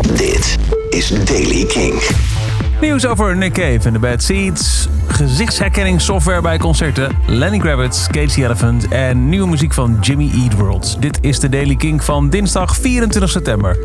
Dit is Daily King. Nieuws over Nick Cave en The Bad Seeds. Gezichtsherkenningssoftware bij concerten. Lenny Kravitz, Casey Elephant en nieuwe muziek van Jimmy Eat World. Dit is de Daily King van dinsdag 24 september.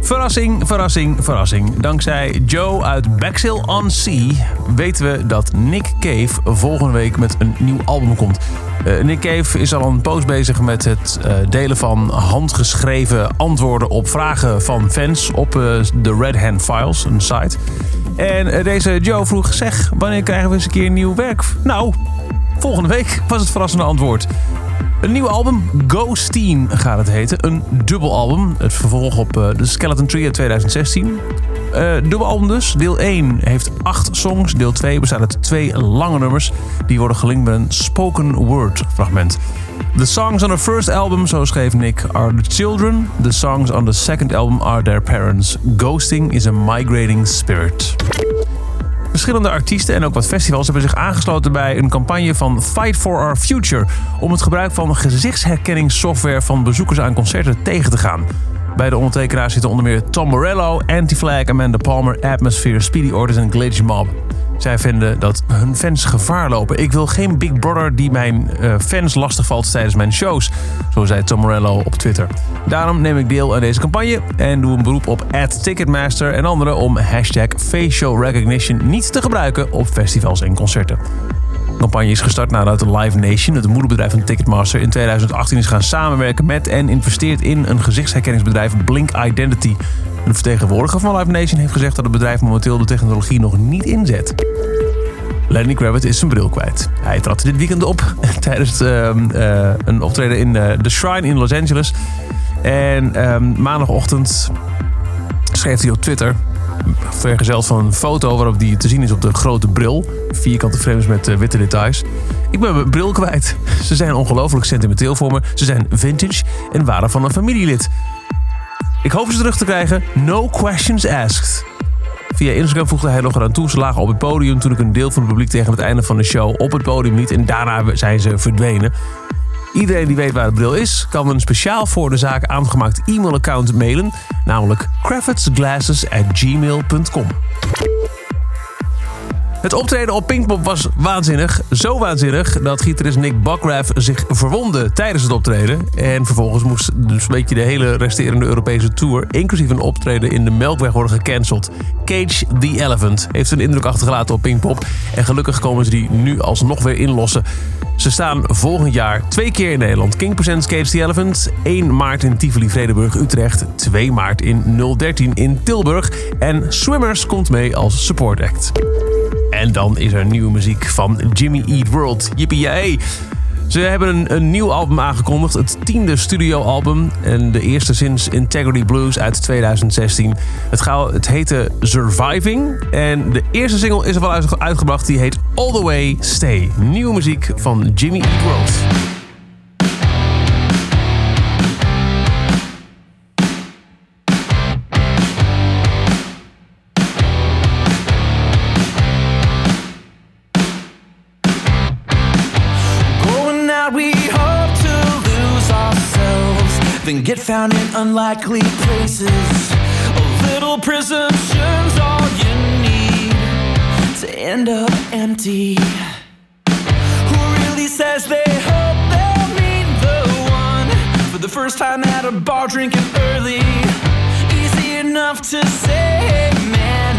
Verrassing, verrassing, verrassing. Dankzij Joe uit Bexhill on Sea weten we dat Nick Cave volgende week met een nieuw album komt. Uh, Nick Cave is al een poos bezig met het uh, delen van handgeschreven antwoorden op vragen van fans op uh, de Red Hand Files, een site. En deze Joe vroeg: Zeg, wanneer krijgen we eens een keer nieuw werk? Nou, volgende week was het verrassende antwoord. Een nieuw album, Ghosteen gaat het heten. Een dubbelalbum. Het vervolg op de Skeleton Tree uit 2016. Uh, dubbelalbum dus. Deel 1 heeft acht songs. Deel 2 bestaat uit twee lange nummers. Die worden gelinkt met een spoken word fragment. The songs on the first album, zo schreef Nick, are the children. The songs on the second album are their parents. Ghosting is a migrating spirit. Verschillende artiesten en ook wat festivals hebben zich aangesloten bij een campagne van Fight for Our Future om het gebruik van gezichtsherkenningssoftware van bezoekers aan concerten tegen te gaan. Bij de ondertekenaars zitten onder meer Tom Morello, Anti-Flag, Amanda Palmer, Atmosphere, Speedy Orders en Glitch Mob. Zij vinden dat hun fans gevaar lopen. Ik wil geen Big Brother die mijn uh, fans lastigvalt tijdens mijn shows, zo zei Tom Morello op Twitter. Daarom neem ik deel aan deze campagne en doe een beroep op Ticketmaster en anderen om hashtag facial recognition niet te gebruiken op festivals en concerten. Campagne is gestart nadat Live Nation, het moederbedrijf van Ticketmaster, in 2018 is gaan samenwerken met en investeert in een gezichtsherkenningsbedrijf Blink Identity. Een vertegenwoordiger van Live Nation heeft gezegd dat het bedrijf momenteel de technologie nog niet inzet. Lenny Kravitz is zijn bril kwijt. Hij trad dit weekend op tijdens uh, uh, een optreden in uh, The Shrine in Los Angeles. En ehm, maandagochtend schreef hij op Twitter, vergezeld van een foto waarop die te zien is op de grote bril. Vierkante frames met uh, witte details. Ik ben mijn bril kwijt. Ze zijn ongelooflijk sentimenteel voor me. Ze zijn vintage en waren van een familielid. Ik hoop ze terug te krijgen. No questions asked. Via Instagram voegde hij nog eraan toe. Ze lagen op het podium toen ik een deel van het publiek tegen het einde van de show op het podium liet. En daarna zijn ze verdwenen. Iedereen die weet waar de bril is, kan een speciaal voor de zaak aangemaakt e-mailaccount mailen. Namelijk craftsglasses@gmail.com. Het optreden op Pinkpop was waanzinnig. Zo waanzinnig dat gitarist Nick Buckraff zich verwondde tijdens het optreden. En vervolgens moest dus een beetje de hele resterende Europese tour... inclusief een optreden in de Melkweg worden gecanceld. Cage the Elephant heeft een indruk achtergelaten op Pinkpop. En gelukkig komen ze die nu alsnog weer inlossen. Ze staan volgend jaar twee keer in Nederland. King Presents Cage the Elephant. 1 maart in Tivoli, Vredenburg, Utrecht. 2 maart in 013 in Tilburg. En Swimmers komt mee als support act. En dan is er nieuwe muziek van Jimmy Eat World. Yippie Ze hebben een, een, nieuw album aangekondigd, het tiende studioalbum. En de eerste sinds Integrity Blues uit 2016. Het, gaat, het heette Surviving. En de eerste single is er wel uitgebracht, die heet All The Way Stay. Nieuwe muziek van Jimmy Eat World. Then get found in unlikely places. A little presumptions, all you need to end up empty. Who really says they hope they'll meet the one for the first time at a bar drinking early? Easy enough to say, man,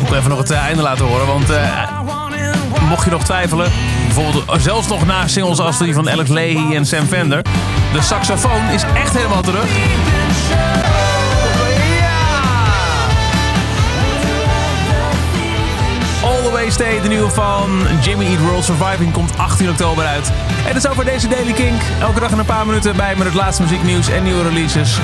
Ik wil even nog het eh, einde laten horen, want uh, mocht je nog twijfelen, bijvoorbeeld eh, zelfs nog na singles als die van Alex Leahy en Sam Fender, de saxofoon is echt helemaal terug. De nieuwe van Jimmy Eat World Surviving, komt 18 oktober uit. En dat is over deze Daily Kink. Elke dag in een paar minuten bij met het laatste muzieknieuws en nieuwe releases.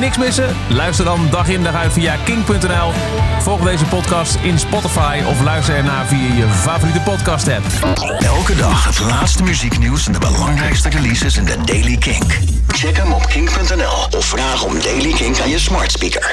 Niks missen? Luister dan dag in dag uit via kink.nl. Volg deze podcast in Spotify of luister ernaar via je favoriete podcast app. Elke dag het laatste muzieknieuws en de belangrijkste releases in de Daily Kink. Check hem op kink.nl of vraag om Daily Kink aan je smart speaker.